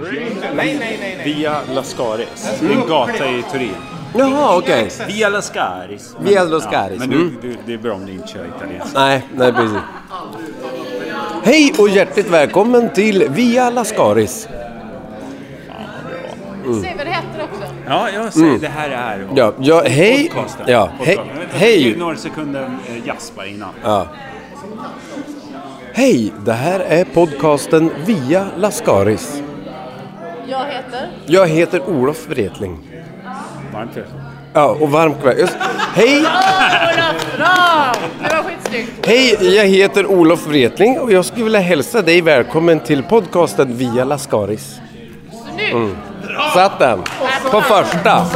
Nej, nej, nej. Via Lascaris. En gata i Turin. Jaha, okej. Via Lascaris. Via Lascaris, men du, mm. du, det är bra om du inte kör italienska. Nej, nej precis. Hej och hjärtligt välkommen till Via Lascaris. Säg vad det heter också. Ja, jag säger det här är Mm. Ja, ja hej. podcasten. Ja, hej. Podcasten. Hej. Några sekunder eh, jaspa innan. Ja. Hej, det här är podcasten Via Lascaris. Jag heter... Jag heter Olof Wretling. Varmt välkommen. Ja, och varmt kväll. Just- Hej! Bra! Det var skitsnyggt. hej, jag heter Olof Wretling och jag skulle vilja hälsa dig välkommen till podcasten Via Lascaris. Snyggt! Satt den? På första.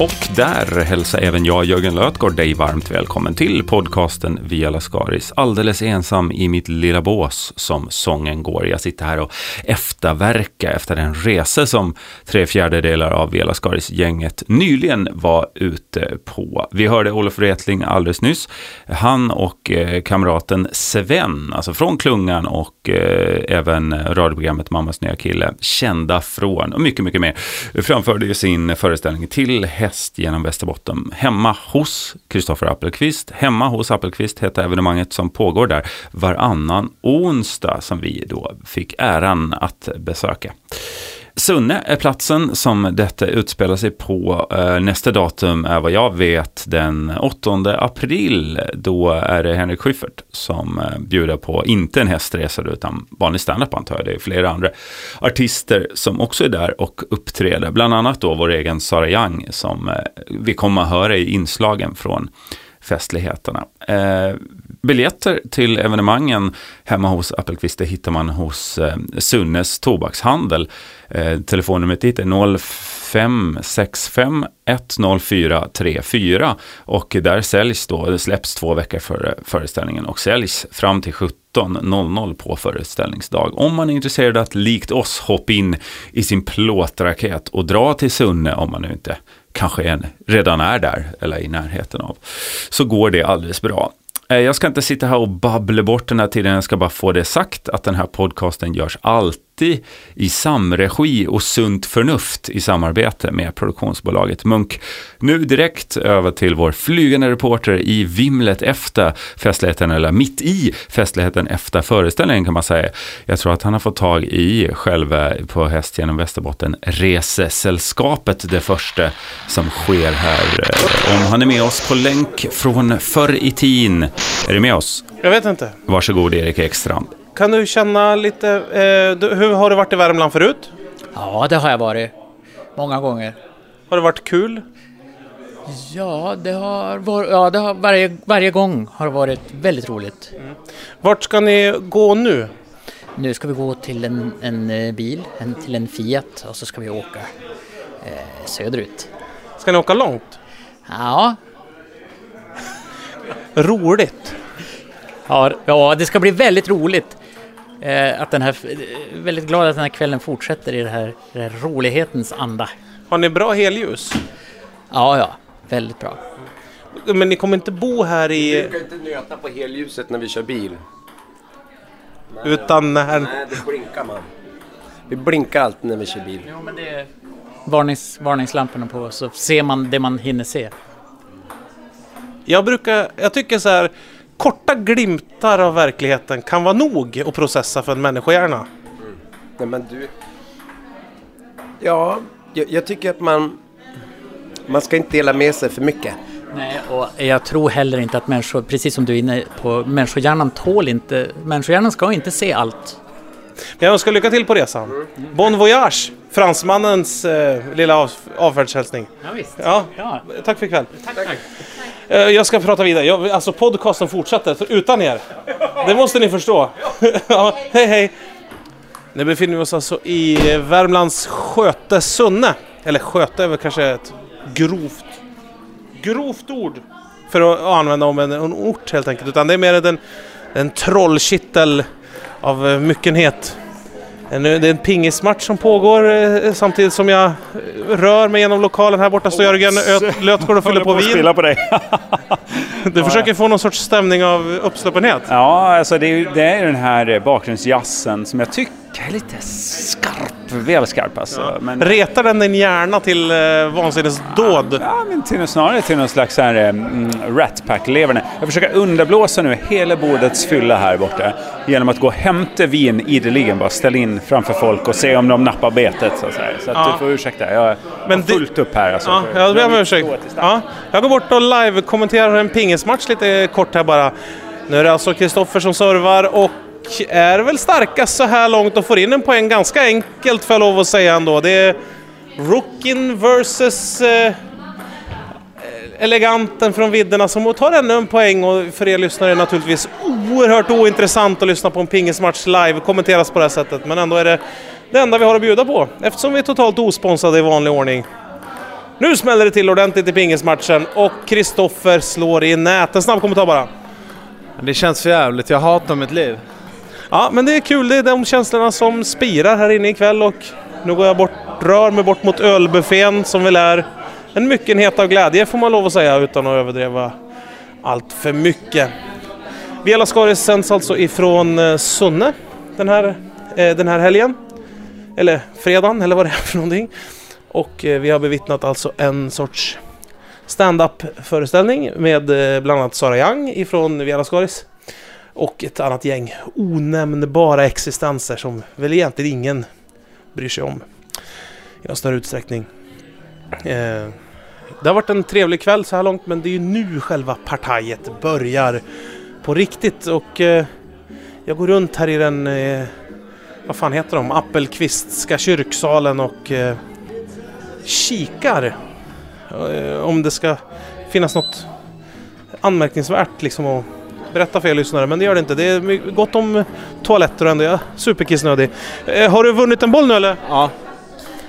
Och där hälsar även jag, Jörgen Lötgård, dig varmt välkommen till podcasten Via Lascaris. Alldeles ensam i mitt lilla bås som sången går. Jag sitter här och efterverkar efter den resa som tre fjärdedelar av Via Lascaris-gänget nyligen var ute på. Vi hörde Olof Wretling alldeles nyss. Han och eh, kamraten Sven, alltså från Klungan och eh, även radioprogrammet Mammas nya kille, kända från och mycket, mycket mer, framförde ju sin föreställning till häst genom Västerbotten hemma hos Kristoffer Appelqvist. Hemma hos Appelqvist heter evenemanget som pågår där varannan onsdag som vi då fick äran att besöka. Sunne är platsen som detta utspelar sig på. Eh, nästa datum är vad jag vet den 8 april. Då är det Henrik Schyffert som eh, bjuder på, inte en hästresa utan vanlig standup antar jag. Det är flera andra artister som också är där och uppträder. Bland annat då vår egen Sara Young som eh, vi kommer att höra i inslagen från festligheterna. Eh, biljetter till evenemangen hemma hos Appelqvist det hittar man hos eh, Sunnes tobakshandel. Eh, telefonnumret dit är 0565 104 34 och där säljs då, det släpps två veckor före eh, föreställningen och säljs fram till 17.00 på föreställningsdag. Om man är intresserad att likt oss hoppa in i sin plåtraket och dra till Sunne om man nu inte kanske en, redan är där eller i närheten av, så går det alldeles bra. Eh, jag ska inte sitta här och babbla bort den här tiden, jag ska bara få det sagt att den här podcasten görs alltid i samregi och sunt förnuft i samarbete med produktionsbolaget Munk. Nu direkt över till vår flygande reporter i vimlet efter festligheten, eller mitt i festligheten efter föreställningen kan man säga. Jag tror att han har fått tag i själva på Häst genom Västerbotten Resesällskapet, det första som sker här. Om han är med oss på länk från förr i tiden. Är du med oss? Jag vet inte. Varsågod Erik Ekstrand. Kan du känna lite... Eh, hur har du varit i Värmland förut? Ja, det har jag varit. Många gånger. Har det varit kul? Ja, det har varit, ja, det har varje, varje gång har varit väldigt roligt. Vart ska ni gå nu? Nu ska vi gå till en, en eh, bil, en, till en Fiat och så ska vi åka eh, söderut. Ska ni åka långt? Ja, Roligt. ja, ja, det ska bli väldigt roligt. Eh, att den här, eh, väldigt glad att den här kvällen fortsätter i det här, det här rolighetens anda. Har ni bra helljus? Ja, ja, väldigt bra. Men ni kommer inte bo här Vi i... brukar inte nöta på helljuset när vi kör bil. Utan här... Nej, det blinkar man. Vi blinkar alltid när vi kör bil. Jo, men det är varnings, varningslamporna på så ser man det man hinner se. Jag brukar... Jag tycker så här... Korta glimtar av verkligheten kan vara nog att processa för en människohjärna. Nej men du... Ja, jag, jag tycker att man... Man ska inte dela med sig för mycket. Nej, och jag tror heller inte att människor, precis som du är inne på, människohjärnan tål inte, människohjärnan ska inte se allt. Men jag önskar lycka till på resan. Bon voyage! Fransmannens eh, lilla av, avfärdshälsning. Ja, visst. Ja, Ja. tack för ikväll. Tack, tack. Eh, jag ska prata vidare. Jag, alltså podcasten fortsätter för utan er. Det måste ni förstå. ja, hej hej. Nu befinner vi oss alltså i Värmlands Sköte Sunne. Eller Sköte är väl kanske ett grovt, grovt ord för att använda om en, en ort helt enkelt. Utan det är mer en, en trollkittel av myckenhet. En, det är en pingismatch som pågår eh, samtidigt som jag eh, rör mig genom lokalen. Här borta står Jörgen Lötgård och fyller på vin. Spela på dig. Du försöker få någon sorts stämning av uppsluppenhet. Ja, alltså det är, det är den här eh, bakgrundsjazzen som jag tycker är lite skarp, välskarp alltså. Men, Retar den din hjärna till eh, vansinnesdåd? ja, men till, snarare till någon slags så här, eh, mm, Rat Pack-leverne. Jag försöker underblåsa nu hela bordets fylla här borta genom att gå och hämta vin ideligen, bara ställa in framför folk och se om de nappar betet. Så, så att Ja. du får ursäkta, jag har Men det- fullt upp här alltså. Ja, för- jag ber om ursäkt. Ja, jag går bort och live-kommenterar en pingismatch lite kort här bara. Nu är det alltså Kristoffer som servar och är väl starkast så här långt och får in en poäng ganska enkelt får jag lov att säga ändå. Det är Rookin versus eh, eleganten från vidderna som tar ännu en poäng och för er lyssnare är det naturligtvis oerhört ointressant att lyssna på en pingismatch live kommenteras på det här sättet men ändå är det det enda vi har att bjuda på eftersom vi är totalt osponsrade i vanlig ordning. Nu smäller det till ordentligt i pingismatchen och Kristoffer slår i nät. En snabb kommentar bara. Det känns för jävligt. Jag hatar mitt liv. Ja, men det är kul. Det är de känslorna som spirar här inne ikväll och nu går jag bort, rör mig bort mot ölbuffén som väl är en myckenhet av glädje får man lov att säga utan att överdriva allt för mycket. Vela Skaris sänds alltså ifrån eh, Sunne den här, eh, den här helgen. Eller fredagen eller vad det är för någonting. Och eh, vi har bevittnat alltså en sorts stand-up föreställning med bland annat Sara Young ifrån Vela Skaris. Och ett annat gäng onämnbara existenser som väl egentligen ingen bryr sig om i någon större utsträckning. Eh, det har varit en trevlig kväll så här långt men det är ju nu själva partajet börjar på riktigt och eh, jag går runt här i den, eh, vad fan heter de, Appelqvistska kyrksalen och eh, kikar eh, om det ska finnas något anmärkningsvärt liksom att berätta för er lyssnare, men det gör det inte. Det är gott om toaletter och ändå är jag superkissnödig. Eh, har du vunnit en boll nu eller? Ja.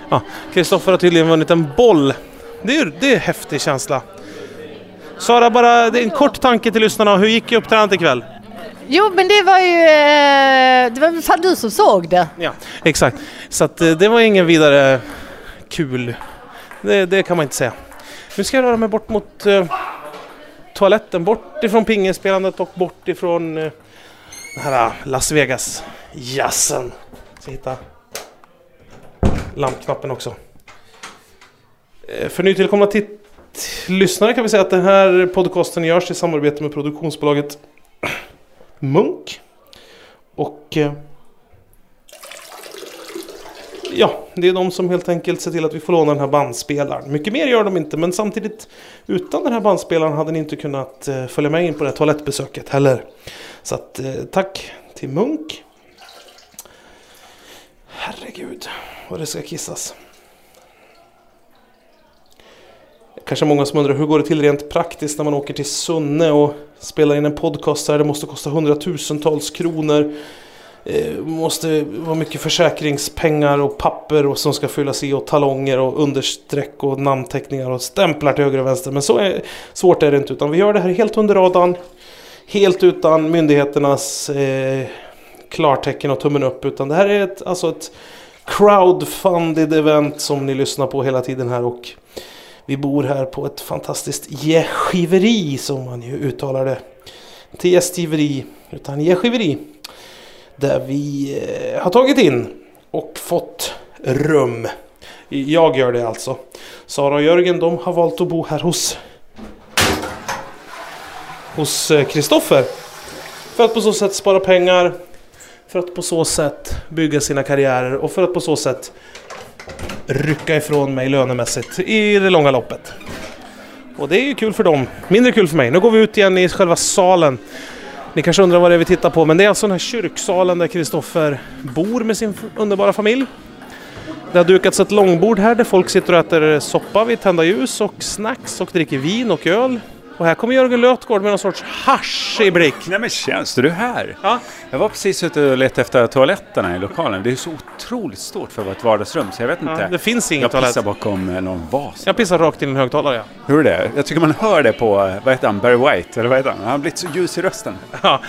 Ja, Kristoffer har tydligen vunnit en boll. Det är, det är en häftig känsla. Sara, bara det är en kort tanke till lyssnarna. Hur gick uppträdandet ikväll? Jo, men det var ju... Eh, det var fan du som såg det. Ja, exakt. Så att eh, det var ingen vidare kul. Det, det kan man inte säga. Nu ska jag röra mig bort mot eh, toaletten. Bort ifrån pingelspelandet och bort ifrån eh, den här eh, Las Vegas-jazzen. Ska hitta lampknappen också. Eh, för nytillkomna lyssnare kan vi säga att den här podcasten görs i samarbete med produktionsbolaget Munk. Och eh, Ja, det är de som helt enkelt ser till att vi får låna den här bandspelaren. Mycket mer gör de inte, men samtidigt utan den här bandspelaren hade ni inte kunnat eh, följa med in på det här toalettbesöket heller. Så att eh, tack till Munk. Herregud, vad det ska kissas. Kanske många som undrar hur går det till rent praktiskt när man åker till Sunne och spelar in en podcast här. Det måste kosta hundratusentals kronor. Eh, måste vara mycket försäkringspengar och papper och som ska fyllas i och talonger och understreck och namnteckningar och stämplar till höger och vänster. Men så är, svårt är det inte utan vi gör det här helt under radarn. Helt utan myndigheternas eh, klartecken och tummen upp. Utan det här är ett, alltså ett crowdfunded event som ni lyssnar på hela tiden här och vi bor här på ett fantastiskt gästgiveri som man ju uttalar det. Inte gästgiveri utan gästgiveri. Där vi eh, har tagit in och fått rum. Jag gör det alltså. Sara och Jörgen de har valt att bo här hos hos eh, Kristoffer. För att på så sätt spara pengar. För att på så sätt bygga sina karriärer och för att på så sätt rycka ifrån mig lönemässigt i det långa loppet. Och det är ju kul för dem. Mindre kul för mig. Nu går vi ut igen i själva salen. Ni kanske undrar vad det är vi tittar på, men det är alltså den här kyrksalen där Kristoffer bor med sin underbara familj. Det har dukats ett långbord här där folk sitter och äter soppa vid tända ljus och snacks och dricker vin och öl. Och här kommer Jörgen Lötgård med någon sorts hasch i blick. Nej men står du här? Ja. Jag var precis ute och letade efter toaletterna i lokalen. Det är så otroligt stort för att vara ett vardagsrum så jag vet inte. Ja, det finns ingen jag toalett. pissar bakom eh, någon vas. Jag pissar rakt in i en högtalare. Ja. Hur är det? Jag tycker man hör det på, eh, vad heter han, Barry White? Eller vad heter han? Han har blivit så ljus i rösten. Ja,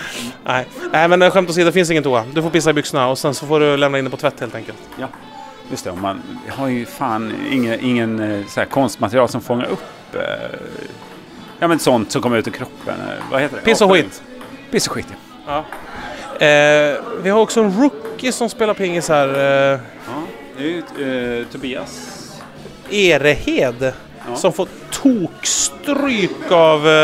nej. nej, men eh, skämt åsido, det finns ingen toa. Du får pissa i byxorna och sen så får du lämna in det på tvätt helt enkelt. Ja, just det. Man har ju fan ingen, ingen så här konstmaterial som fångar upp eh, ja, men sånt som kommer ut ur kroppen. Eh, Vad heter det? Piss och skit. Piss och skit, ja. Eh, vi har också en rookie som spelar pingis här. Eh, ja. Det är ju eh, Tobias. Erehed. Ja. Som får tokstryk av... Eh,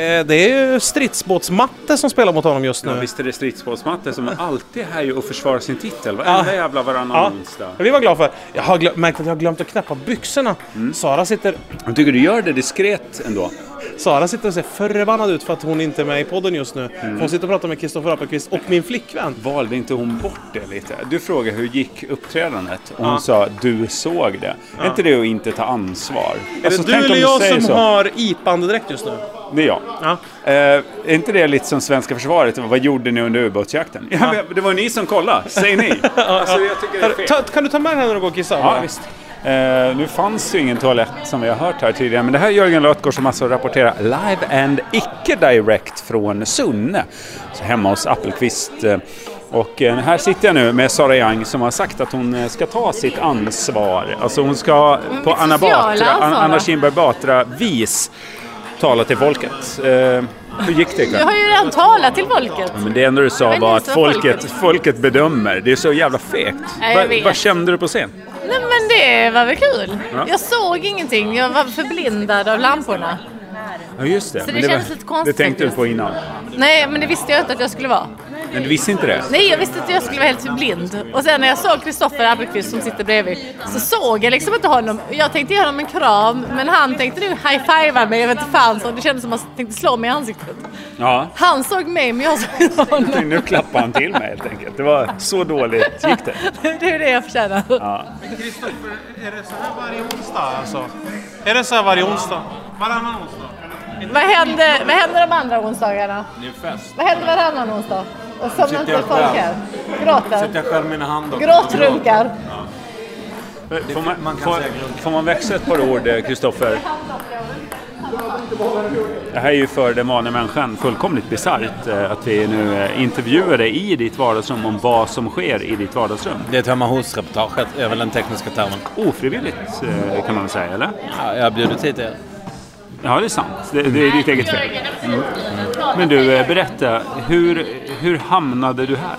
eh, det är ju stridsbåtsmatte som spelar mot honom just nu. Ja, visst är det stridsbåtsmatte som alltid är här och försvarar sin titel. Varenda jävla varannan Ja, onsdag. vi var glada för. Jag har märkt att jag har glömt att knäppa byxorna. Mm. Sara, sitter, Jag tycker du gör det diskret ändå. Sara sitter och ser förbannad ut för att hon inte är med i podden just nu. Mm. Hon sitter och pratar med Kristoffer Appelqvist och min flickvän. Valde inte hon bort det lite? Du frågade hur gick uppträdandet och hon Ja. sa du såg det. Är inte det att inte ta ansvar? Är Alltså, det du eller jag som så. har IPA-andedräkt just nu? Det är jag. Ja. Eh, är inte det lite som svenska försvaret? Vad gjorde ni under ubåtsjakten? Ja, det var ni som kollade. Säg ni. alltså, jag tycker det är fel. Ta, kan du ta med här när du går och kissar? Ja, visst. Eh, nu fanns ju ingen toalett som vi har hört här tidigare, men det här är Jörgen Lötgård som alltså rapporterar live and icke direct från Sunne, så hemma hos Appelqvist. Eh, Och eh, här sitter jag nu med Sara Young som har sagt att hon eh, ska ta sitt ansvar. Alltså hon ska på Anna, Batra, Anna? Kinberg Batra-vis tala till folket. Eh, hur gick det? Du har ju redan talat till folket. Men det enda du sa var att folket, folket. bedömer. Det är så jävla fegt. Jag vad kände du på scen? Nej men det var väl kul. Ja. Jag såg ingenting. Jag var förblindad av lamporna. Ja, just det. Så det Men kändes var- lite konstigt Det tänkte du på innan. Nej men det visste jag inte att jag skulle vara. Men du visste inte det? Nej jag visste inte att jag skulle vara helt blind. Och sen när jag såg Kristoffer Appelqvist som sitter bredvid så såg jag liksom inte honom. Jag tänkte ge honom en kram men han tänkte nu high-fivea mig. Jag vet inte fan så. Det kändes som att han tänkte slå mig i ansiktet. Ja. Han såg mig men jag såg honom. Nu klappade han till mig helt enkelt. Det var så dåligt gick det. Det är det jag förtjänar. Ja. Kristoffer, är det så här varje onsdag alltså? Är det så här varje onsdag? Varannan onsdag? Vad händer, vad händer de andra onsdagarna? Det är fest. Vad händer varannan onsdag? Och somnar inte folk själv. här? Gråter? Jag skär mina handdockor. Gråtrunkar? Får man, man kan får, får man växa ett par ord, eh, Kristoffer? Det här är ju för den vanliga människan fullkomligt bisarrt eh, att vi nu eh, intervjuar dig i ditt vardagsrum om vad som sker i ditt vardagsrum. Det är ett hemma hos-reportaget, är väl den tekniska termen. Ofrivilligt kan man väl säga, eller? Ja, jag har bjudit hit er. Ja, det är sant. Det, det är ditt eget fel. Mm. Men du, eh, berätta. Hur, hur hamnade du här?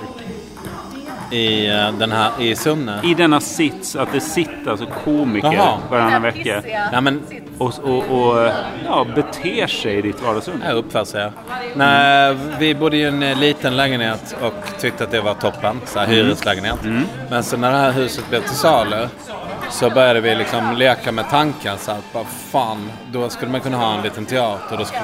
I eh, den här, i Sunne. I denna sits att det sitter alltså komiker Jaha. varannan vecka Nej men, och, och, och ja, beter sig i ditt vardagsrum. jag uppför sig. Nej, vi bodde i en eh, liten lägenhet och tyckte att det var toppen. Så här hyreslägenhet. Men så när det här huset blev till salu så började vi liksom leka med tanken så att vad fan, då skulle man kunna ha en liten teater. Då skulle,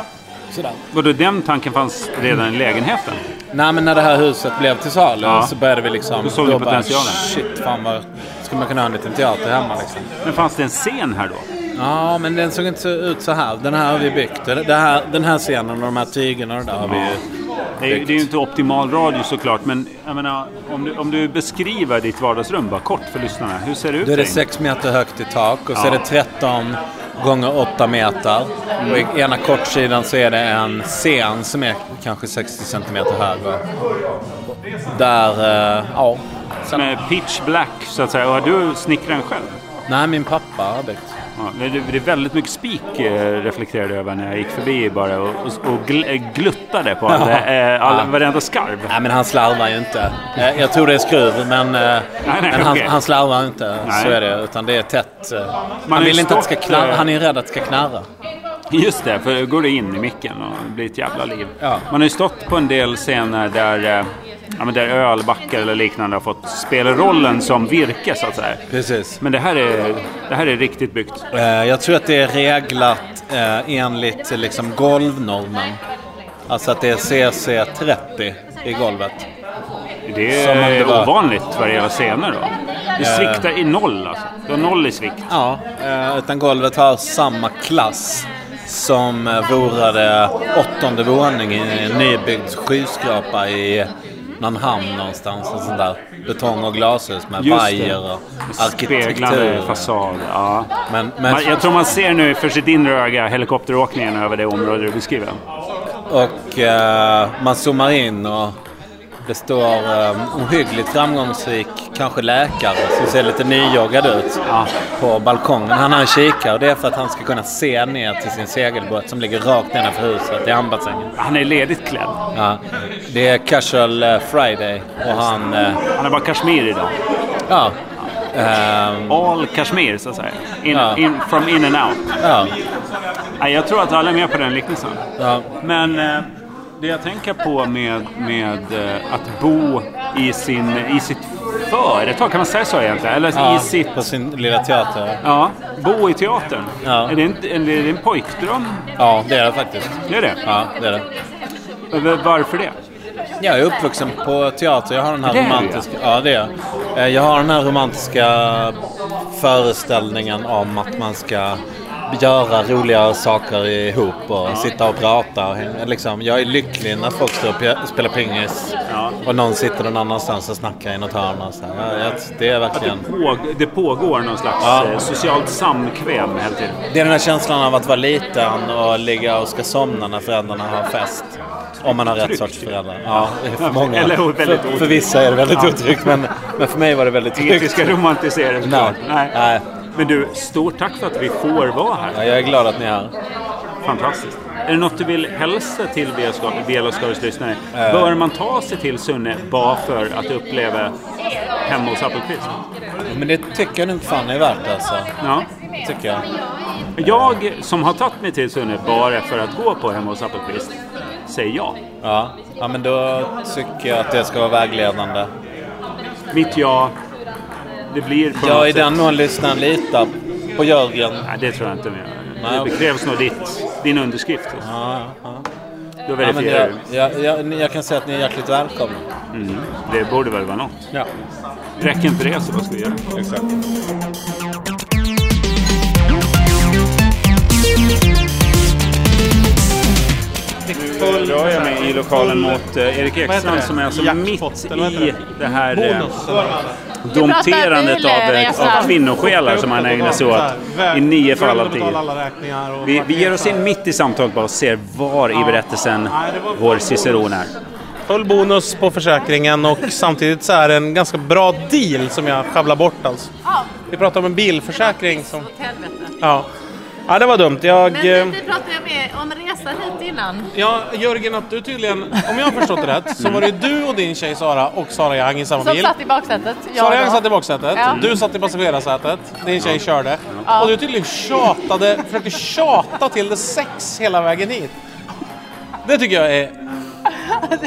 sådär. Vadå, den tanken fanns redan i lägenheten? Nej men när det här huset blev till salu Ja. så började vi liksom... Då såg ni bara, potentialen. Shit, fan vad... Skulle man kunna ha en liten teater hemma liksom? Men fanns det en scen här då? Ja, men den såg inte ut så här. Den här har vi byggt. Det här, den här scenen och de här tygerna och det där har vi. Det är, det är ju inte optimal radio såklart, men jag menar, om, du, om du beskriver ditt vardagsrum bara kort för lyssnarna. Hur ser det ut Då är det inne? 6 meter högt i tak och så Ja. är det 13 gånger 8 meter. Och i ena kortsidan så är det en scen som är kanske 60 centimeter hög. Där, eh, ja. Som är pitch black så att säga. Och har du snickrat den själv? Nej, min pappa har byggt. Ja, det, är väldigt mycket spik eh, reflekterade jag över när jag gick förbi bara och, och, eh, gluttade på all, Ja. eh, all, Ja. varenda skarv. Nej, men han slarvar ju inte. Jag tror det är skruv, men, nej, men han, okej. han slarvar inte. Nej. Så är det. Utan det är tätt. har Han vill inte att det ska knarra. Han är rädd att det ska knarra. Just det, för går det in i micken och det blir ett jävla liv. Ja. Man har ju stått på en del scener där, ja, men där ölbackar eller liknande har fått spela rollen som virke så att säga. Precis. Men det här är, det här är riktigt byggt. Eh, Jag tror att det är reglat eh, enligt eh, liksom golvnormen. Alltså att det är CC30 i golvet. Det är det ovanligt vad det gäller scener då. Det sviktar i noll alltså. Du har noll i svikt. Ja, utan golvet har samma klass som vore det åttonde våning i en nybyggd skyskrapa i någon hamn någonstans. En sån där betong och glashus med Just vajer och Speglande arkitektur. fasad. Ja. Men, men, Man, jag tror man ser nu för sitt inre öga helikopteråkningen över det område du beskriver. Och eh, man zoomar in och det står eh, ohyggligt framgångsrik, kanske läkare, som ser lite nyjoggad ut på balkongen. Han har en kikare och det är för att han ska kunna se ner till sin segelbåt som ligger rakt nedanför huset i hamnbassängen. Han är ledigt klädd. Ja, det är casual eh, friday och han... Eh, Han är bara kashmir idag. ja. ehm, All kashmir så att säga. In, Ja. in, from in and out. ja, jag tror att alla är med på den liknelsen. ja. Men eh, det jag tänker på med, med eh, att bo i, sin, i sitt företag, kan man säga så egentligen? Eller ja i sitt... på sin lilla teater. Ja, bo i teatern. Ja. Är, det en, är det en pojkdröm? Ja, det är det faktiskt. Det är det? Ja, det är det. Varför det? Jag är uppvuxen på teater. Jag har den här Det romantiska... Ja, det är. Eh, Jag har den här romantiska föreställningen om att man ska göra roliga saker ihop och sitta och prata. Och, liksom, jag är lycklig när folk står och pe- spelar pingis Ja. och någon sitter någon annanstans och snackar i något hörn. Och så här. Ja, jag- det är verkligen... Påg, det pågår någon slags Ja. eh, socialt samkväm hela tiden. Det är den här känslan av att vara liten och ligga och ska somna när föräldrarna har fest. Om man har rätt sorts föräldrar. Ja, för många. Eller väldigt för, för vissa är det väldigt Ja. otryggt, men, men för mig var det väldigt tryggt. ska romantisera såklart. Nej. Nej. Men du, stort tack för att vi får vara här. Ja, jag är glad att ni är här. Fantastiskt. Är det något du vill hälsa till Vela Skaris lyssnare? Eh. Bör man ta sig till Sunne bara för att uppleva hemma hos Appelqvist? Men det tycker jag nog fan är värt alltså. Ja. Tycker jag. Jag som har tagit mig till Sunne bara för att gå på hemma hos Appelqvist säger ja. Ja. ja, men då tycker jag att det ska vara vägledande. Mitt ja, det blir på Ja, i den mån lyssnaren litar på Jörgen. Nej, det tror jag inte. Men Nej, det krävs nog ditt, din underskrift. Ja, ja. Då Ja, men verifierar jag, du. jag, jag, jag kan säga att ni är hjärtligt välkomna. Mm. Det borde väl vara något. Ja, Räcker inte det så vad ska vi göra? exakt. rör jag mig i lokalen mot eh, Erik Ekstrand som är alltså mitt i det här dompterandet av, eh, av kvinnosjälar som han ägnar sig åt i nio fall av tio. Vi, vi ger oss in mitt i samtalet bara och ser var i berättelsen vår ciceron är. Full bonus på försäkringen och samtidigt så är det en ganska bra deal som jag sjabblar bort alltså. Vi pratar om en bilförsäkring som... Ja. Ja, det var dumt. Jag... Men eh, vi pratade med om resan hit innan. Ja, Jörgen, att du tydligen, om jag har förstått det rätt, så var det du och din tjej Sara och Sara Young i samma Som bil. satt i baksätet. Jag Sara Young satt i baksätet, Ja. du satt i passagerarsätet, din tjej körde. Ja. Och du tydligen tjatade, försökte tjata till det sex hela vägen hit. Det tycker jag är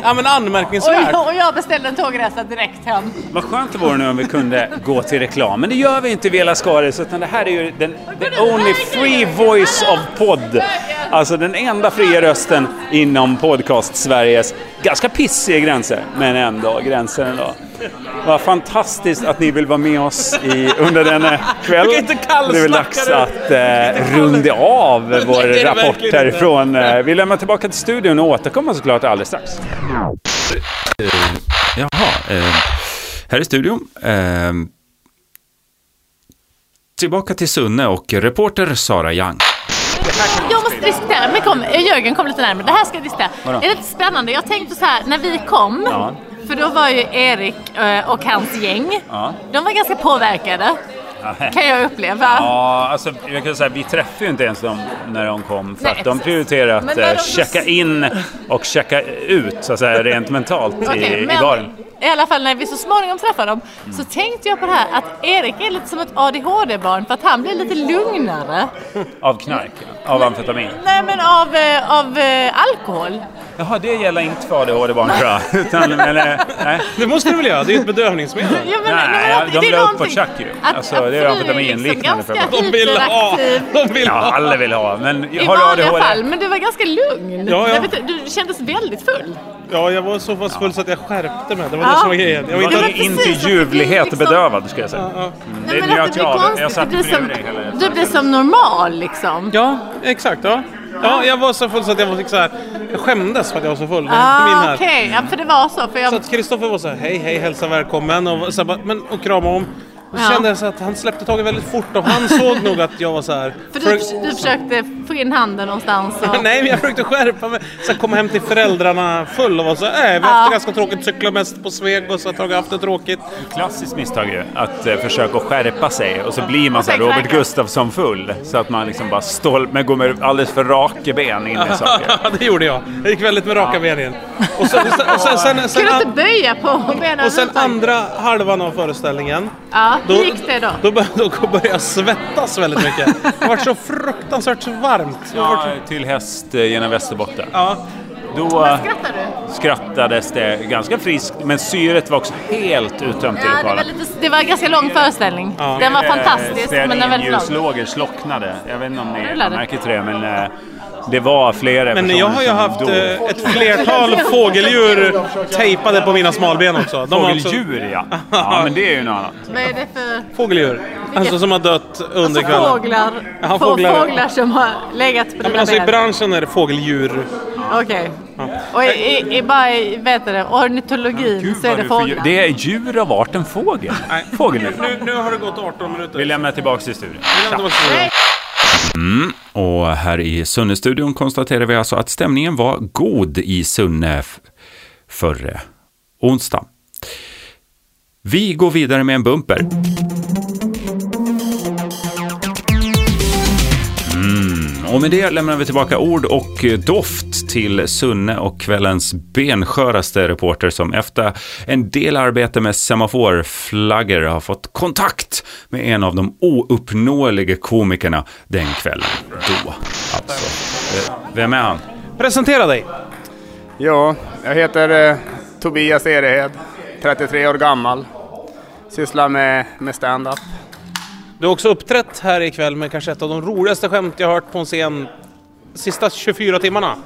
ja, men anmärkningsvärt. Och, och jag beställde en tågresa direkt hem. Vad skönt det vore nu om vi kunde gå till reklam. Men det gör vi inte i Vela Skaris utan det här är ju den the only free voice of podd. Alltså den enda fria rösten inom podcast-Sveriges ganska pissiga gränser. Men ändå gränser ändå. Vad fantastiskt att ni vill vara med oss i, under denna kväll. Du kan inte kallsnacka Det är väl dags att eh, runda av vår rapport härifrån. Eh, Vi lämnar tillbaka till studion och återkommer såklart alldeles strax. Jaha, eh, här i studion. Eh, tillbaka till Sunne och reporter Sara Young. Jag måste diskutera, men kom, eh, Jörgen kom lite närmare. Det här ska jag diskutera. Vadå? Är det lite spännande? Jag tänkte så här, när vi kom, Ja. För då var ju Erik eh, och hans gäng, Ja. de var ganska påverkade. Kan jag uppleva. Ja, alltså jag kan säga vi träffade ju inte ens dem när de kom. För Nej, att de prioriterar att eh, de- checka in och checka ut, så att säga, rent mentalt Okej, i, i men baren. I alla fall när vi så småningom träffade dem så tänkte jag på det här att Erik är lite som ett ADHD-barn för att han blir lite lugnare. Av knark, av amfetamin. Nej men av, eh, av eh, alkohol. Jaha, det gäller inte för ADHD-barn tror jag. Utan, men, eh, nej. Det måste du väl göra? Det är ju ett bedövningsmedel. Ja, men, Nej, men de la upp på tjack ju. Alltså, att det är du liksom amfetaminliknande preparat. De vill ha! De vill Ja, ha! alla vill ha. Men I har du vanliga ADHD? fall, men du var ganska lugn. Ja, ja. Du kändes väldigt full. Ja, jag var så pass full så att jag skärpte mig. Det var Ja. det som var grejen. Jag var Jag inte... var inte ljuvlighet liksom- bedövad, ska jag säga. Ja, Mm, Nej, det men njöt att det blir jag. Jag konstigt. satt Du blir, som, dig hela du blir som normal liksom. ja exakt. Ja. Ja, jag var så full så att jag fick så här, jag skämdes för att jag var så full. Min Ah, här. Okej, ja, för det var så. För jag, Så att Kristoffer var så här, hej hej, hälsa välkommen och, så här, bara, men, och krama om. Och så Ja. kände jag så att han släppte taget väldigt fort och han såg nog att jag var så här. för du, du försökte få in handen någonstans. Och, Nej, men jag försökte skärpa mig. Så här, komma hem till föräldrarna full och vara så här, äh, vi har haft det ganska tråkigt, cykla mest på Sveg och så har jag haft det tråkigt. Klassiskt misstag ju, att eh, försöka skärpa sig och så blir man så här sen Robert. Gustafsson full. Så att man liksom bara stål, men går med alldeles för raka ben in i saker. Ja, det gjorde jag. Jag gick väldigt med raka ben in. Och sen, och sen, sen, sen, sen, inte böja på benen och sen överhuvudtaget? andra halvan av föreställningen. Ja, Då, hur gick det då? Då började, jag svettas väldigt mycket. Det var så fruktansvärt varmt. Ja, till häst eh, genom Västerbotten. Ja, Då eh, Skrattar du? skrattades det ganska friskt, men syret var också helt uttömt i Ja, det var, lokalen. lite, det var en ganska lång föreställning. Den var fantastisk, men den var väldigt lång. Stearinljuslågor slocknade. Jag vet inte om ni märker till det, men eh, det var flera men jag har ju haft dog. eh, ett flertal fågeldjur tejpade på mina smalben också. De har också- Fågeldjur, ja. Ja, men det är ju något annat. Vad är det för Fågeldjur. Alltså som har dött under alltså, kvällen. fåglar, Ja, få- fåglar. fåglar som har legat på Ja, dina men alltså i ben? branschen är det fågeldjur. Okej. Och i, i, i, bara i vet du det, ornitologin Gud, så är det fåglar. Det är djur av arten fågel. Fågeldjur. Nu, nu har det gått 18 minuter. Vi lämnar tillbaka till studion. Mm. Och här i Sunne-studion konstaterar vi alltså att stämningen var god i Sunne förre onsdag. Vi går vidare med en bumper. Mm, och med det lämnar vi tillbaka ord och doft till Sunne och kvällens bensköraste reporter som efter en del arbete med semaforflaggor har fått kontakt med en av de ouppnåeliga komikerna den kvällen. Då, alltså. Eh, Vem är han? Presentera dig. Ja, jag heter eh, Tobias Erehed, 33 år gammal. Sysslar med, med stand-up. Du har också uppträtt här ikväll med kanske ett av de roligaste skämt jag hört på en scen sista 24 timmarna.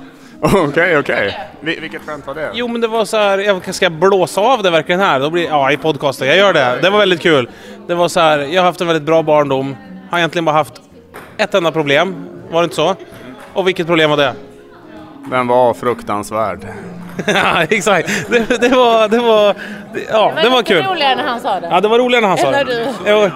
Okej, okej. Vi- Vilket skämt var det? Jo men det var så här, jag ska blåsa av det verkligen här? Då blir, ja i podcasten, jag gör det. Det var väldigt kul. Det var så här, jag har haft en väldigt bra barndom. Har egentligen bara haft ett enda problem. Var det inte så? Och vilket problem var det? Den var fruktansvärd. Ja, exakt. Det, det var, det var, det, ja, det var kul. roligare när han sa det. Ja, det var roligare när han sa det. du. Jo,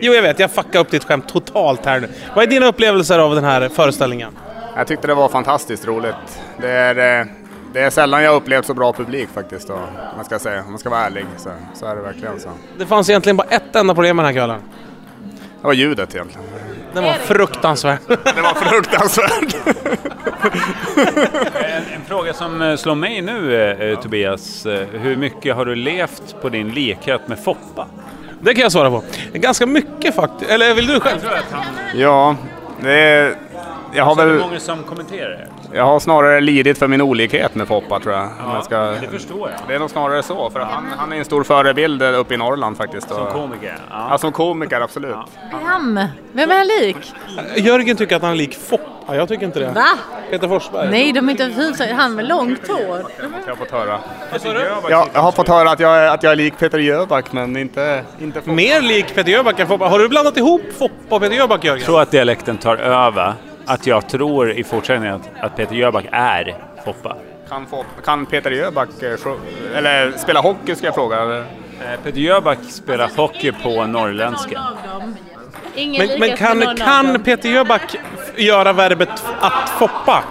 jo, jag vet. Jag fuckade upp ditt skämt totalt här nu. Vad är dina upplevelser av den här föreställningen? Jag tyckte det var fantastiskt roligt. Det är, eh, det är sällan jag upplevt så bra publik faktiskt. Då, om, man ska säga. om man ska vara ärlig så, så är det verkligen så. Det fanns egentligen bara ett enda problem med den här kvällen. Det var ljudet egentligen. Den var fruktansvärd. Det var fruktansvärt. En, en fråga som eh, slår mig nu, eh, Tobias. Eh, Hur mycket har du levt på din likhet med Foppa? Det kan jag svara på. Ganska mycket faktiskt. Eller vill du själv? ja, det är, jag har Så är det väl många som kommenterar det? jag har snarare lidit för min olikhet med Foppa tror jag. Om jag ska, Det förstår jag. Det är nog snarare så, för han, han är en stor förebild uppe i Norrland faktiskt. Som komiker? Ja. ja, som komiker, absolut. Vem? Vem är han lik? Jörgen tycker att han är lik Foppa. Jag tycker inte det. Va? Peter Forsberg. Nej, de är inte överhuvudtaget. Han med långt hår. Jag har fått höra. Vad sa du? Jag, jag har fått höra att jag, är- att jag är lik Peter Jöback, men inte, inte Foppa. Mer lik Peter Jöback än Foppa. Har du blandat ihop Foppa och Peter Jöback, Jörgen? Jag tror att dialekten tar över. Att jag tror i fortsättningen att, att Peter Jöback är Foppa. Kan, Foppa, kan Peter Jöback eh, eller spela hockey ska jag fråga? eller? Eh, Peter Jöback spelar hockey på norrländska. Men, men kan, kan. Peter Jöback göra verbet att foppa?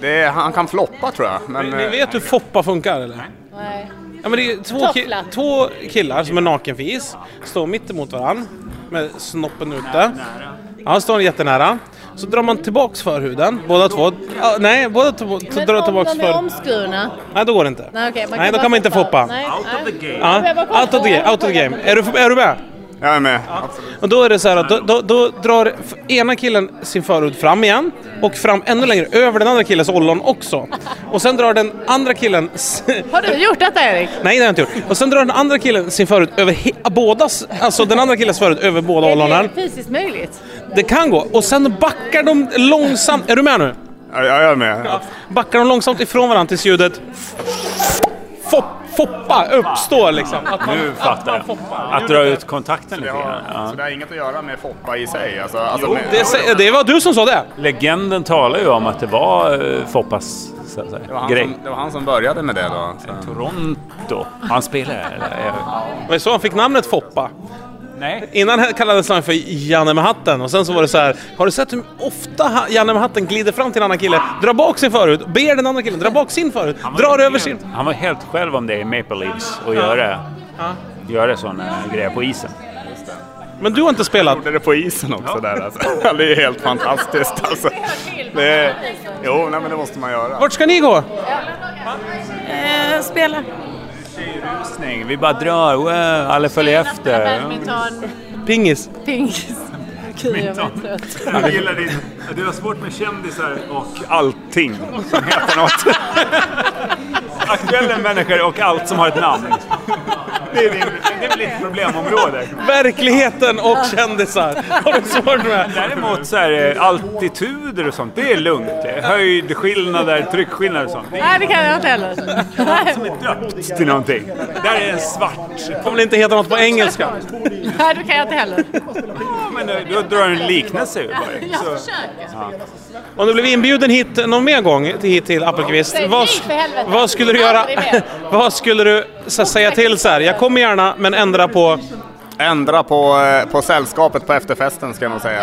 Det är, han kan floppa tror jag. Men, Ni eh, vet hur foppa funkar eller? Nej. Ja, men det är två, ki- två killar som är nakenfis, står mitt emot varandra med snoppen ute. Ja, står jättenära. Så drar man tillbaks förhuden, båda två. Ja, nej, båda två Men drar om tillbaks de är för... omskurna? Nej, då går det inte. Nej, man Nej, då kan man inte foppa. Nej. Ja, bara kollar. out of the game. Out of the game. Är, du, är du med? jag är med. Absolut. Och då är det så här att då, då, då drar ena killen sin förhud fram igen och fram ännu längre över den andra killens ollon också. Och sen drar den andra killen... Har du gjort detta Erik? Nej, det har jag inte gjort. Och sen drar den andra killen sin förhud över bådas... Alltså den andra killens förhud över båda Är ollonen. det fysiskt möjligt? Det kan gå. Och sen backar de långsamt... Är du med nu? Ja, jag är med. Backar de långsamt ifrån varandra tills ljudet... Fop, Foppa uppstår liksom. Att man, Nu fattar jag. foppar. Att dra ut kontakten Det lite grann. Ja. Så det har inget att göra med Foppa i sig? Alltså, alltså Jo, med, det, det var du som sa det. Legenden talar ju om att det var uh, Foppas så att säga, det, var han grej. som, det var han som började med det då. Så. Toronto. Han spelar eller? Jag- Var det så han fick namnet Foppa? Nej. Innan kallades han för Janne med hatten och sen så var det så här. Har du sett hur ofta Janne med hatten glider fram till en annan kille, drar bak sin förut, ber den andra killen dra bak sin förut, drar över sin... Han var helt själv om det i Maple Leafs och göra, göra sådana grejer på isen. Men du har inte spelat? gjorde det på isen också där alltså. Det är helt fantastiskt alltså. Det är, jo, nej, men det måste man göra. Vart ska ni gå? Eh, spela. Rusning. Vi bara drar, wow, alla följer efter. Badminton, Pingis. pingis. Gud, jag trött. Jag gillar din... Du har svårt med kändisar och allting som heter något. Aktuella människor och allt som har ett namn. Det är, det är väl ditt problemområde. Verkligheten och kändisar har du svårt med. Däremot så är eh, altituder och sånt, det är lugnt. Det är Höjdskillnader, tryckskillnader och sånt. Det är Nej, det kan jag inte heller. döpt till någonting. Där är en svart. kommer inte heta något på engelska. Nej, det kan jag inte heller. Ja, men då drar du en liknelse ur. Jag försöker. Om du blev inbjuden hit någon mer gång till- hit till Appelqvist, vad, vad skulle du göra? Vad skulle du så, säga till så här? Jag kommer gärna, men ändra på... Ändra på, eh, på sällskapet på efterfesten ska jag nog säga.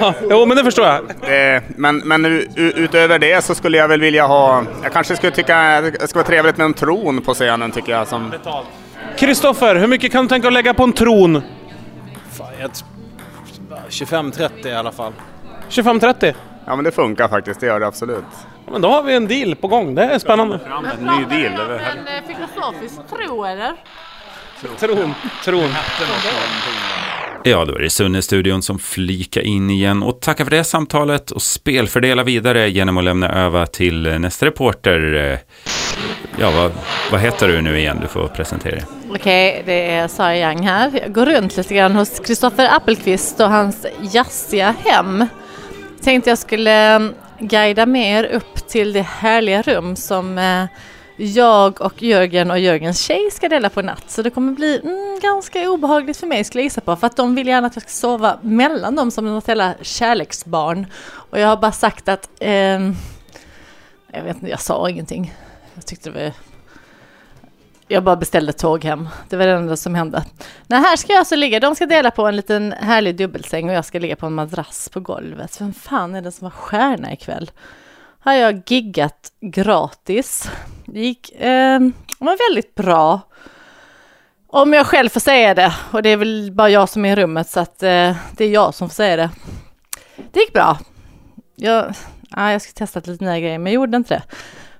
Då. Jo, men det förstår jag. Det, men men utöver det så skulle jag väl vilja ha... Jag kanske skulle tycka det skulle vara trevligt med en tron på scenen tycker jag. Som, Kristoffer, hur mycket kan du tänka att lägga på en tron? 25-30 i alla fall. 25-30? Ja men det funkar faktiskt, det gör det absolut. Ja, Men då har vi en deal på gång. Det är spännande. Fram en ny deal. över hela- En eh, filosofisk tro, eller? Tron. Tron. Ja, då är det Sunne-studion som flika in igen och tacka för det samtalet och spelfördela vidare genom att lämna över till eh, nästa reporter. Eh, Ja, vad, vad heter du nu igen? Du får presentera dig. Okej, det är Sara Young här. Jag går runt lite grann hos Kristoffer Appelqvist och hans jazziga hem. Tänkte jag skulle mm, guida med er upp till det härliga rum som eh, jag och Jörgen och Jörgens tjej ska dela på natt. Så det kommer bli mm, ganska obehagligt för mig skulle jag gissa på. För att de vill gärna att jag ska sova mellan dem som något jävla kärleksbarn. Och jag har bara sagt att... Eh, jag vet inte, jag sa ingenting. Jag tyckte det var... Jag bara beställde tåg hem. Det var det enda som hände. Nej, här ska jag alltså ligga. De ska dela på en liten härlig dubbelsäng och jag ska ligga på en madrass på golvet. Vem fan är det som var stjärna ikväll? Har jag giggat gratis. Det gick eh, var väldigt bra. Om jag själv får säga det. Och det är väl bara jag som är i rummet så att eh, det är jag som får säga det. Det gick bra. Jag, ah, jag ska testa lite nya grejer men jag gjorde inte det.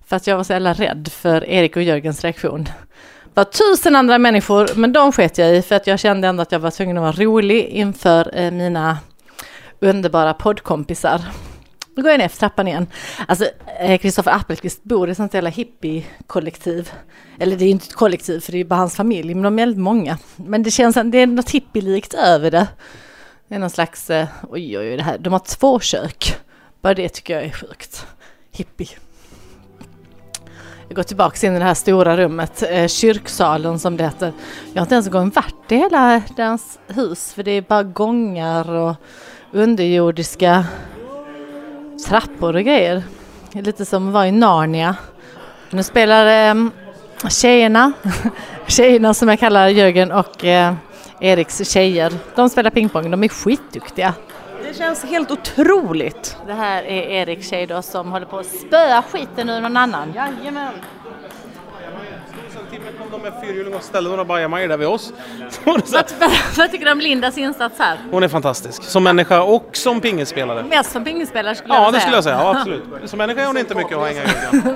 För att jag var så jävla rädd för Erik och Jörgens reaktion. Det var tusen andra människor, men de sket jag i för att jag kände ändå att jag var tvungen att vara rolig inför eh, mina underbara poddkompisar. Nu går jag ner för trappan igen. Alltså, eh, Kristoffer Appelqvist bor i ett sånt jävla hippie-kollektiv. Eller det är ju inte ett kollektiv, för det är ju bara hans familj, men de är väldigt många. Men det känns, det är något hippielikt över det. Det är någon slags, eh, oj oj oj, det här, de har två kök. Bara det tycker jag är sjukt. Hippie. Jag går tillbaka in i det här stora rummet, eh, kyrksalen som det heter. Jag har inte ens en gång varit i hela deras hus, för det är bara gångar och underjordiska trappor och grejer. Det är lite som att vara i Narnia. Nu spelar eh, tjejerna, tjejerna som jag kallar Jörgen och eh, Eriks tjejer, de spelar pingpong, de är skitduktiga. Det känns helt otroligt. Det här är Eriks tjej som håller på att spöa skiten ur någon annan. Jajamän. De med fyrhjuling och ställde några bajamajor där vid oss. Vad, vad tycker du om Lindas insats här? Hon är fantastisk. Som människa och som pingisspelare. Mest som pingisspelare skulle Ja, jag det säga. skulle jag säga. Ja, absolut. Som människa är hon inte mycket att hänga i.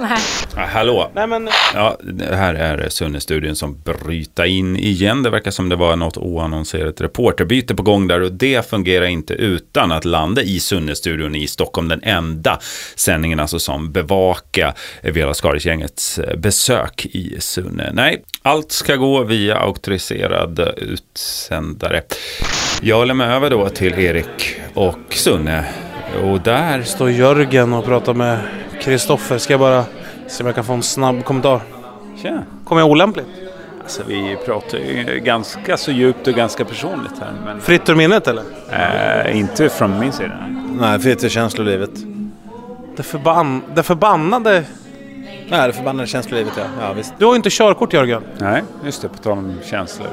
Nej. Ja, hallå! Nej, men Ja, det här är Sunne-studion som bryta in igen. Det verkar som det var något oannonserat reporterbyte på gång där och det fungerar inte utan att landa i Sunne-studion i Stockholm. Den enda sändningen alltså som bevaka Vela Skaris-gängets besök i Sunne. Nej, allt ska gå via auktoriserad utsändare. Jag lämnar över då till Erik och Sunne. Och där står Jörgen och pratar med Kristoffer. Ska jag bara se om jag kan få en snabb kommentar. Tjena. Kommer jag olämpligt? Alltså vi pratar ju ganska så djupt och ganska personligt här. Men, Fritt ur minnet eller? eh, inte från min sida. Nej, fritt ur känslolivet. Det, förbann, det förbannade... Nej, det förbannade känslolivet ja. Ja, visst. Du har ju inte körkort Jörgen. Nej, just det. På tal om känslor.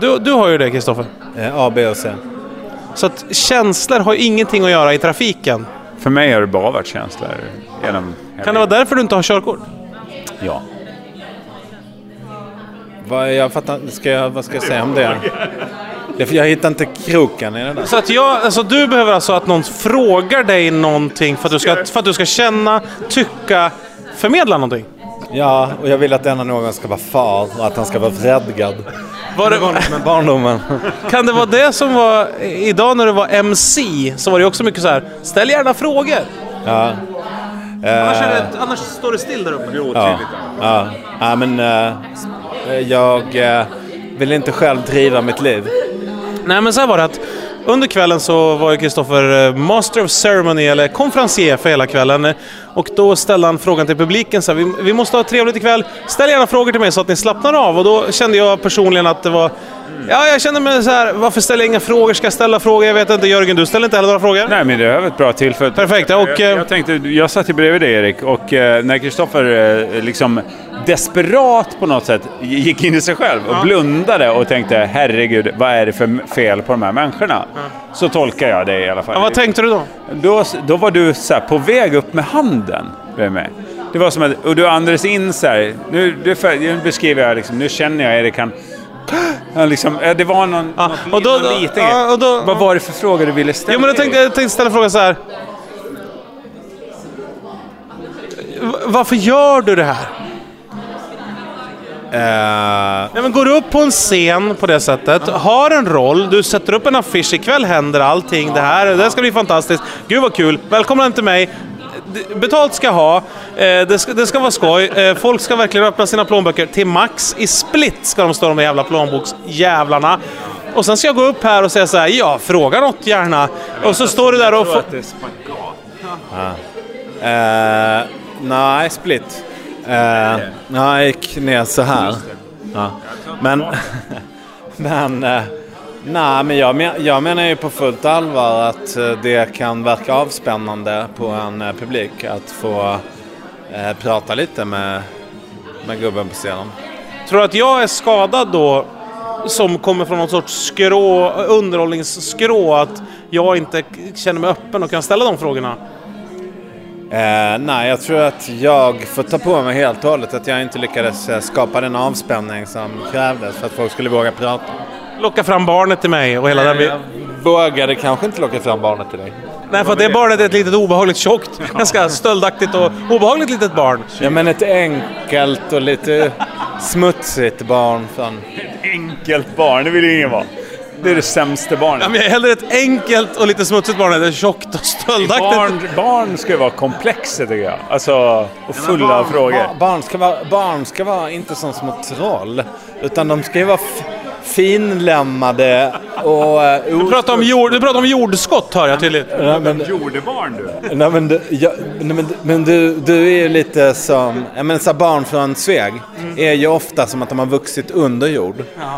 Du, du har ju det Kristoffer. Eh, A, B och C. Så att känslor har ju ingenting att göra i trafiken. För mig har det bara varit känslor genom Kan det vara därför du inte har körkort? Ja. Vad, jag fattar ska jag, Vad ska jag säga om det? jag hittar inte kroken i det där. Så att jag, alltså du behöver alltså att någon frågar dig någonting för att du ska, för att du ska känna, tycka, förmedla någonting? Ja, och jag vill att denna någon ska vara far och att han ska vara vredgad. Var det, Med barndomen. kan det vara det som var idag när du var MC? Så var det också mycket så här, ställ gärna frågor. Ja. Annars, är Eh, det, annars står det still där uppe. ja. Ja. ja, men eh, jag eh, vill inte själv driva mitt liv. Nej men så här var det att under kvällen så var ju Kristoffer Master of Ceremony, eller konferencier för hela kvällen. Eh, Och då ställde han frågan till publiken så här, vi, vi måste ha trevligt ikväll, ställ gärna frågor till mig så att ni slappnar av. Och då kände jag personligen att det var Ja, jag kände mig så här, varför ställer jag inga frågor? Ska jag ställa frågor? Jag vet inte. Jörgen, du ställer inte heller några frågor? Nej, men det är ett bra tillfälle. Perfekt. Och, jag, eh, jag tänkte, jag satt ju bredvid dig Erik och eh, när Kristoffer eh, liksom desperat på något sätt gick in i sig själv och blundade och tänkte herregud, vad är det för fel på de här människorna? Så tolkar jag det i alla fall. Ja, vad tänkte du då? Då, då var du så här, på väg upp med handen mig. Det var som att, och du andades in så här, nu, nu beskriver jag liksom, nu känner jag Erik, han, han liksom, det var någon, Ja, något, och då- någon då- liten ja, och då- Vad var det för fråga du ville ställa? Jo, men jag tänkte, jag tänkte ställa frågan så här. Varför gör du det här? Eh, Nej, men går du upp på en scen på det sättet, har en roll, du sätter upp en affisch, ikväll händer allting, det här, det här ska bli fantastiskt, gud vad kul, välkomna hem till mig, betalt ska jag ha, eh, det, ska, det ska vara skoj, eh, folk ska verkligen öppna sina plånböcker. Till max, i split ska de stå de där jävla plånboksjävlarna. Och sen ska jag gå upp här och säga så här, ja, fråga något gärna. Och så står du där och... får- eh, nej, split. Eh, jag gick ner så här. Ja. Men, men, eh, nej, men jag, men jag menar ju på fullt allvar att eh, det kan verka avspännande på en eh, publik att få eh, prata lite med, med gubben på scenen. Tror du att jag är skadad då, som kommer från någon sorts skrå, underhållningsskrå, att jag inte känner mig öppen och kan ställa de frågorna? Eh, nej, jag tror att jag får ta på mig helt och hållet att jag inte lyckades eh, skapa den avspänning som krävdes för att folk skulle våga prata. Locka fram barnet till mig och hela den Jag vågade kanske inte locka fram barnet till dig. Nej, för att det barnet är ett litet obehagligt tjockt, ganska stöldaktigt och obehagligt litet barn. Ja, men ett enkelt och lite smutsigt barn från... Enkelt barn, det vill ju ingen vara. Det är det sämsta barnet. Ja, men jag är hellre ett enkelt och lite smutsigt barn än ett tjockt och stöldaktigt. Barn, barn ska ju vara komplexa tycker jag. Alltså, och fulla av frågor. Ba- Barn ska, vara, barn ska vara inte som små troll. Utan de ska ju vara f- finlämmade och... eh, Du pratar om, jord, du pratar om jordskott hör jag tydligt. Nej, men, Jordebarn du. nej, men, du, jag, nej, men, men du, du är ju lite som... Jag menar, så här, barn från Sveg är ju ofta som att de har vuxit under jord.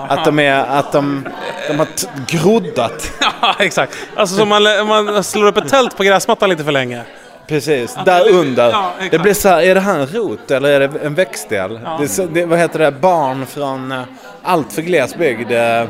Att de är... Att de, de har groddat. Ja, exakt. Alltså som man, man slår upp ett tält på gräsmattan lite för länge. Precis, där under. Ja, det blir så här, är det här en rot eller är det en växtdel? Det är så, det, vad heter det? Barn från uh, allt för glesbygd. Uh,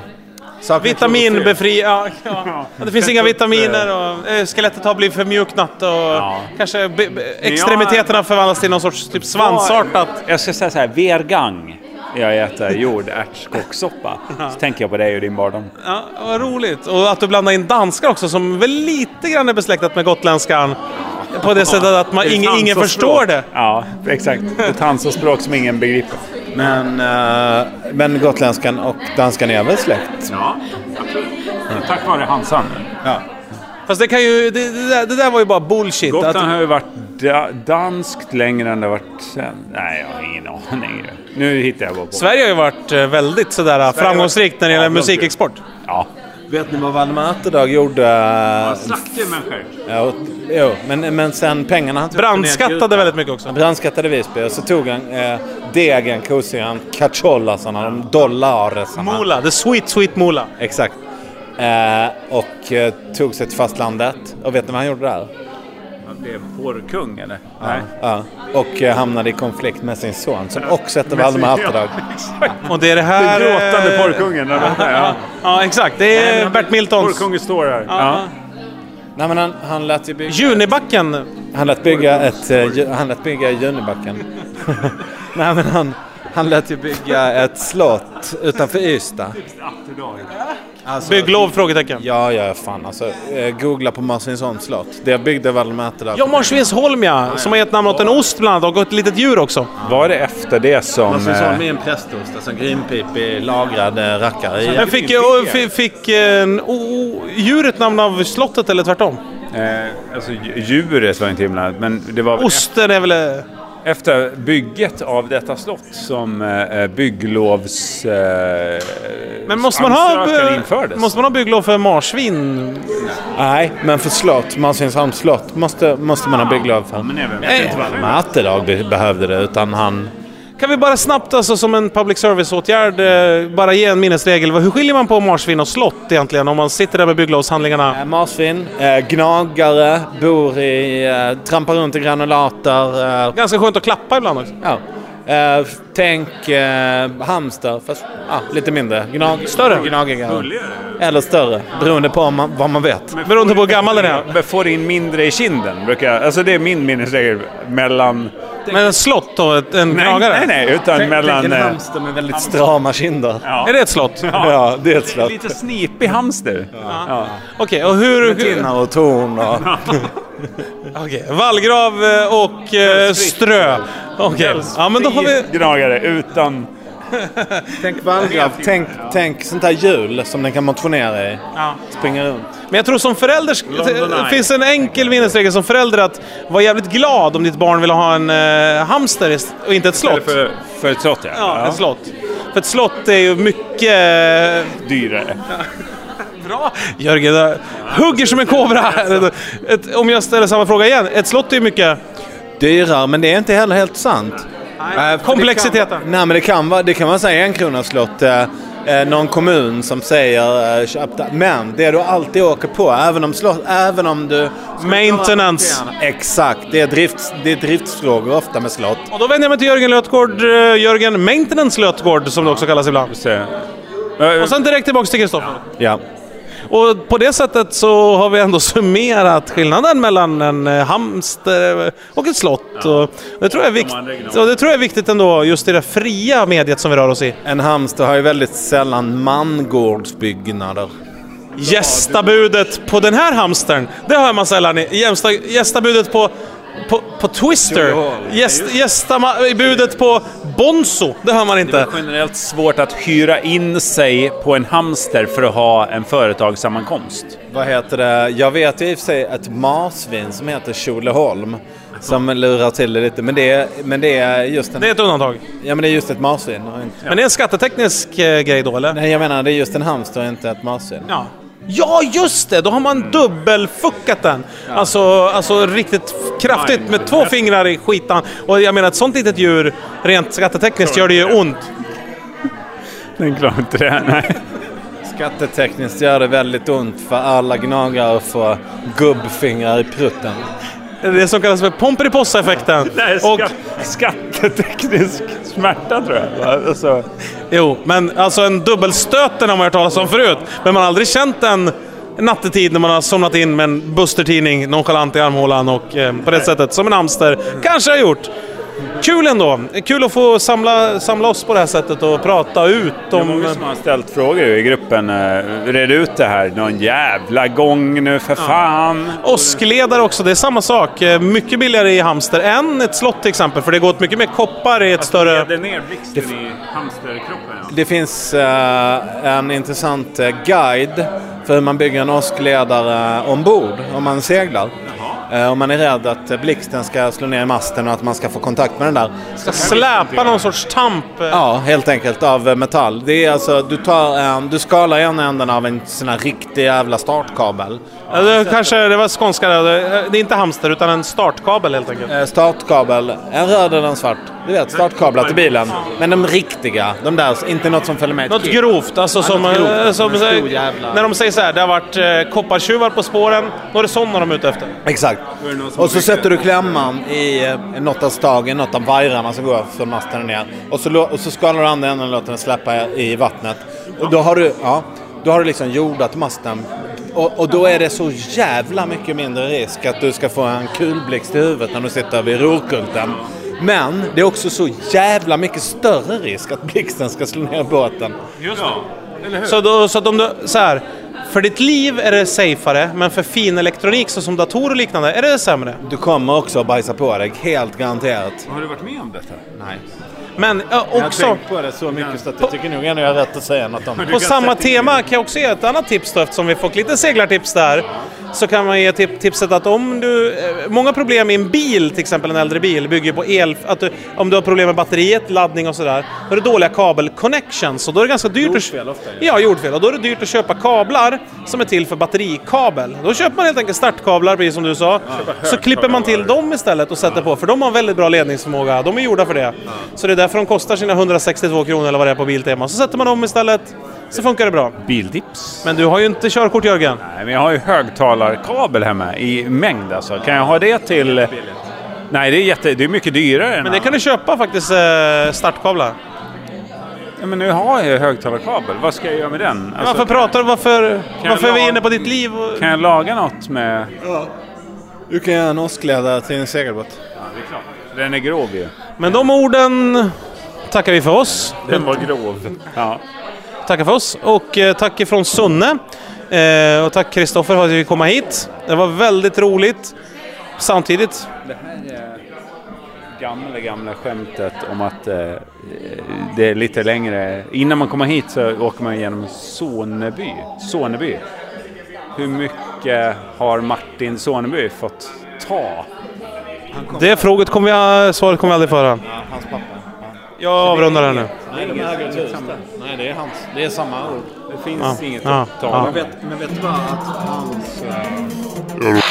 Vitaminbefri... Ja, ja. Det finns inga vitaminer och eh, skelettet har blivit förmjuknat och kanske be, be, extremiteterna förvandlas till någon sorts typ svansartat. Jag ska säga så här, vergang. Jag äter jordärtskockssoppa. Så tänker jag på dig och din barndom. Ja, vad roligt. Och att du blandar in danskar också som väl lite grann är besläktat med gotländskan. På det sättet att man, ingen, ingen förstår det. Ja, exakt. Ett Hansa-språk som ingen begriper. Men, uh, men gotländskan och danskan är väl släkt? Ja, Tack vare Hansan. Ja. Fast det kan ju... Det, det, där, det där var ju bara bullshit. Gotland Att, har ju varit da danskt längre än det har varit sen. Nej, jag har ingen aning. Nu hittar jag bara på. Sverige har ju varit eh, väldigt sådär framgångsrikt när det gäller Ja, musikexport. Ja, Vet ni vad Valdemar Atterdag gjorde? Slaktade människor. Ja, och- jo, men, men sen pengarna han tog Brandskattade väldigt mycket också. Han brandskattade Visby och så tog han eh, degen, kossan, cacholasarna, de dollaresarna. Mola, the sweet sweet mola. Exakt. Eh, och eh, tog sig till fastlandet. Och vet ni vad han gjorde där? Blev porrkung eller? Ja. ja. Och eh, hamnade i konflikt med sin son som också hette Valdemar Atterdag. Och det är det här... Den gråtande eh, porrkungen. Ja. Ja. Ja, exakt. Det är Bert Miltons... Porrkungen står här. Ja. Nej men han, han lät ju bygga... Junibacken. Han lät bygga ett... eh, ju- han lät bygga Junibacken. Nej men han, han lät ju bygga ett slott utanför Ystad. Alltså, Bygglov? Frågetecken. Ja, ja, fan alltså. Eh, googla på Marstensholms slott. Det byggde Valdemar Atterdag. Ja, Marsvinsholm ja. Som har gett namn åt en ost bland annat och ett litet djur också. Var det efter det som... Marstensholm eh, är en prästost, alltså en grinpipig lagrad eh, rackare. Men fick, fick, fick o- djuret namn av slottet eller tvärtom? Eh, alltså dj- djuret var inte himla... Men det var Osten är väl... eh, efter bygget av detta slott som eh, bygglovs... Eh, Men måste man, ha, eh, infördes. måste man ha bygglov för marsvin? Nej, men för slott, Marstensholms slott, måste, måste man ha bygglov för. Men även... Jag tror inte Valdemar Atterdag be- behövde det, utan han... Kan vi bara snabbt, alltså som en public service-åtgärd, eh, bara ge en minnesregel. Hur skiljer man på marsvin och slott egentligen? Om man sitter där med bygglovshandlingarna. Eh, Marsvin, eh, gnagare, bor i... Eh, trampar runt i granulater. Eh, Ganska skönt att klappa ibland också. ja. Eh, tänk eh, hamster, fast ja, lite mindre. Gnag, Större? Gnagigare. Eller större, beroende på man, vad man vet. Beroende på hur gammal den är. Men får in mindre i kinden, brukar jag, Alltså det är min minnesregel mellan... Men en slott då? Ett- En Nej, gnagare? nej, nej, utan Tänk, mellan... tänk en eh, hamster med väldigt strama kinder. ja. Är det ett slott? Ja, det är ett slott. Lite snipig hamster. Ja. Okej, och hur... hur Tinnar och torn och... Okej, vallgrav eh, och eh, strö. Okej, ja men då har vi... Gnagare utan... Tänk vallgrav, tänk, tänk sånt här hjul som den kan motionera i. Ja. Springa runt. Men jag tror som förälder, det finns en enkel minnesregel som förälder att vara jävligt glad om ditt barn vill ha en eh, hamster och inte ett slott. För, för ett slott, ja. Ja, ett slott. För ett slott är ju mycket... eh, Dyrare. Bra! Jörgen jag hugger som en kobra. Ett, om jag ställer samma fråga igen. Ett slott är ju mycket... Dyrare, men det är inte heller helt sant. Eh, för Komplexiteten. Det kan, nej, men det kan vara, det kan vara här en kronas slott. Eh, eh, någon kommun som säger eh, köp det. Men det du alltid åker på, även om, slott, även om du... Maintenance. Exakt, det är, drifts, det är driftsfrågor ofta med slott. Och då vänder jag mig till Jörgen Lötgård. eh, Jörgen Maintenance Lötgård som det också kallas ibland. Och sen direkt tillbaka till Kristoffer. Ja. Och på det sättet så har vi ändå summerat skillnaden mellan en eh, hamster och ett slott. Och det, tror jag är vikt- och det tror jag är viktigt ändå, just i det fria mediet som vi rör oss i. En hamster har ju väldigt sällan mangårdsbyggnader. Gästabudet på den här hamstern, det hör man sällan. i- Gästa, gästabudet på, på, på Twister. Gäst, gästabudet på Bonzo, det hör man Det inte. är generellt svårt att hyra in sig på en hamster för att ha en företagssammankomst. Vad heter det? Jag vet ju i och för sig ett marsvin som heter Tjolöholm. Som lurar till det lite. Men det är, men det är just en... Det är ett undantag. Ja men det är just ett marsvin. inte- Men det är en skatteteknisk eh, grej då, eller? Nej jag menar det är just en hamster och inte ett marsvin. Ja. Ja, just det! Då har man dubbelfuckat den. Alltså, alltså riktigt kraftigt med två fingrar i skitan. Och jag menar, ett sånt litet djur, rent skattetekniskt, gör det ju ont. Den klarar inte det. Nej. Skattetekniskt gör det väldigt ont för alla gnagare får gubbfingrar i prutten. Det som kallas för Pomperipossa-effekten. Och, skatteteknisk smärta tror jag. Alltså, jo, men alltså en dubbelstöten har man hört talas om förut. Men man har aldrig känt den nattetid när man har somnat in med en Buster-tidning nonchalant i armhålan och eh, på det sättet, som en hamster kanske har gjort. Kul ändå! Kul att få samla, samla oss på det här sättet och prata ut det är om... många som har ställt frågor i gruppen. eh, Red ut det här någon jävla gång nu för fan. Åskledare också, det är samma sak. Eh, Mycket billigare i hamster än ett slott till exempel, för det går åt mycket mer koppar i ett större... Leder ner blixten i hamsterkroppen. Ja. Det finns eh, en intressant guide för hur man bygger en åskledare ombord om man seglar. Eh, Om man är rädd att eh, blixten ska slå ner masten och att man ska få kontakt med den där. Ska släpa någon sorts tamp. eh, Ja, helt enkelt av eh, metall. Det är alltså, du, tar en, du skalar ena änden av en sån här riktig jävla startkabel. Ja, det, kanske det var skånska. Det det är inte hamster utan en startkabel helt enkelt. Eh, Startkabel, en röd eller en svart. Du vet, startkablar till bilen. Men de riktiga, de där, inte något som följer med Något grovt, alltså som, något grovt. eh, som jävla- när de säger så här, det har varit eh, koppartjuvar på spåren, då är det sådana de är ute efter. Exakt. Och så sätter du klämman i eh, något av stagen, något av vajrarna som går från masten ner. Och så, och så skalar du andra änden och låter den släppa i vattnet. Och då har du, ja, då har du liksom jordat masten. Och, och då är det så jävla mycket mindre risk att du ska få en kulblixt i huvudet när du sitter vid rorkulten. Men det är också så jävla mycket större risk att blixten ska slå ner båten. Just det. Så, då, så att om du, så här, för ditt liv är det safeare, men för fin elektronik såsom datorer och liknande är det sämre. Du kommer också att bajsa på dig, helt garanterat. Har du varit med om detta? Nej. Men ja, Jag har också... tänkt på det så mycket så att jag tycker nog ändå jag har rätt att säga något om det. På samma tema kan jag också ge ett annat tips då, eftersom vi fått lite seglartips där. Så kan man ge tip tipset att om du... eh, Många problem i en bil, till exempel en äldre bil, bygger på el... Att du, om du har problem med batteriet, laddning och sådär, då är det dåliga kabel-connections och då är det ganska dyrt Jordfel ofta. Ja, jordfel. Och då är det dyrt att köpa kablar som är till för batterikabel. Då köper man helt enkelt startkablar, precis som du sa. Så klipper man till dem istället och sätter på, för de har väldigt bra ledningsförmåga. De är gjorda för det. Så det är därför de kostar sina 162 kronor eller vad det är på Biltema. Så sätter man dem istället, så funkar det bra. Biltips? Men du har ju inte körkort Jörgen. Nej, men jag har ju högtalarkabel hemma i mängd alltså. Kan jag ha det till... Nej, det är, jätte, det är mycket dyrare. Men det kan du köpa faktiskt, eh, startkablar. Ja, men nu har jag ju högtalarkabel. Vad ska jag göra med den? Alltså, varför pratar du? Varför, varför är vi inne på ditt liv? Och... Kan jag laga något med... Du kan göra en åskledare till en segelbåt. Ja, det är klart. Den är grov ju. Men de orden tackar vi för oss. Den var grov. Ja. Tackar för oss och eh, tack ifrån Sunne. Eh, och tack Kristoffer för att vi fick komma hit. Det var väldigt roligt. Samtidigt, Det här är gamla, gamla skämtet om att eh, det är lite längre. Innan man kommer hit så åker man genom Soneby. Soneby. Hur mycket har Martin Soneby fått ta? Det fråget kommer vi, svaret kommer vi aldrig föra. Hans pappa. Jag avrundar här nu. Nej, de äger ett hus där. Nej, det är hans. Det är samma ord. Det finns Ja. inget Ja. att ta. Ja. Men vet, men vet du vad? Att hans... eh,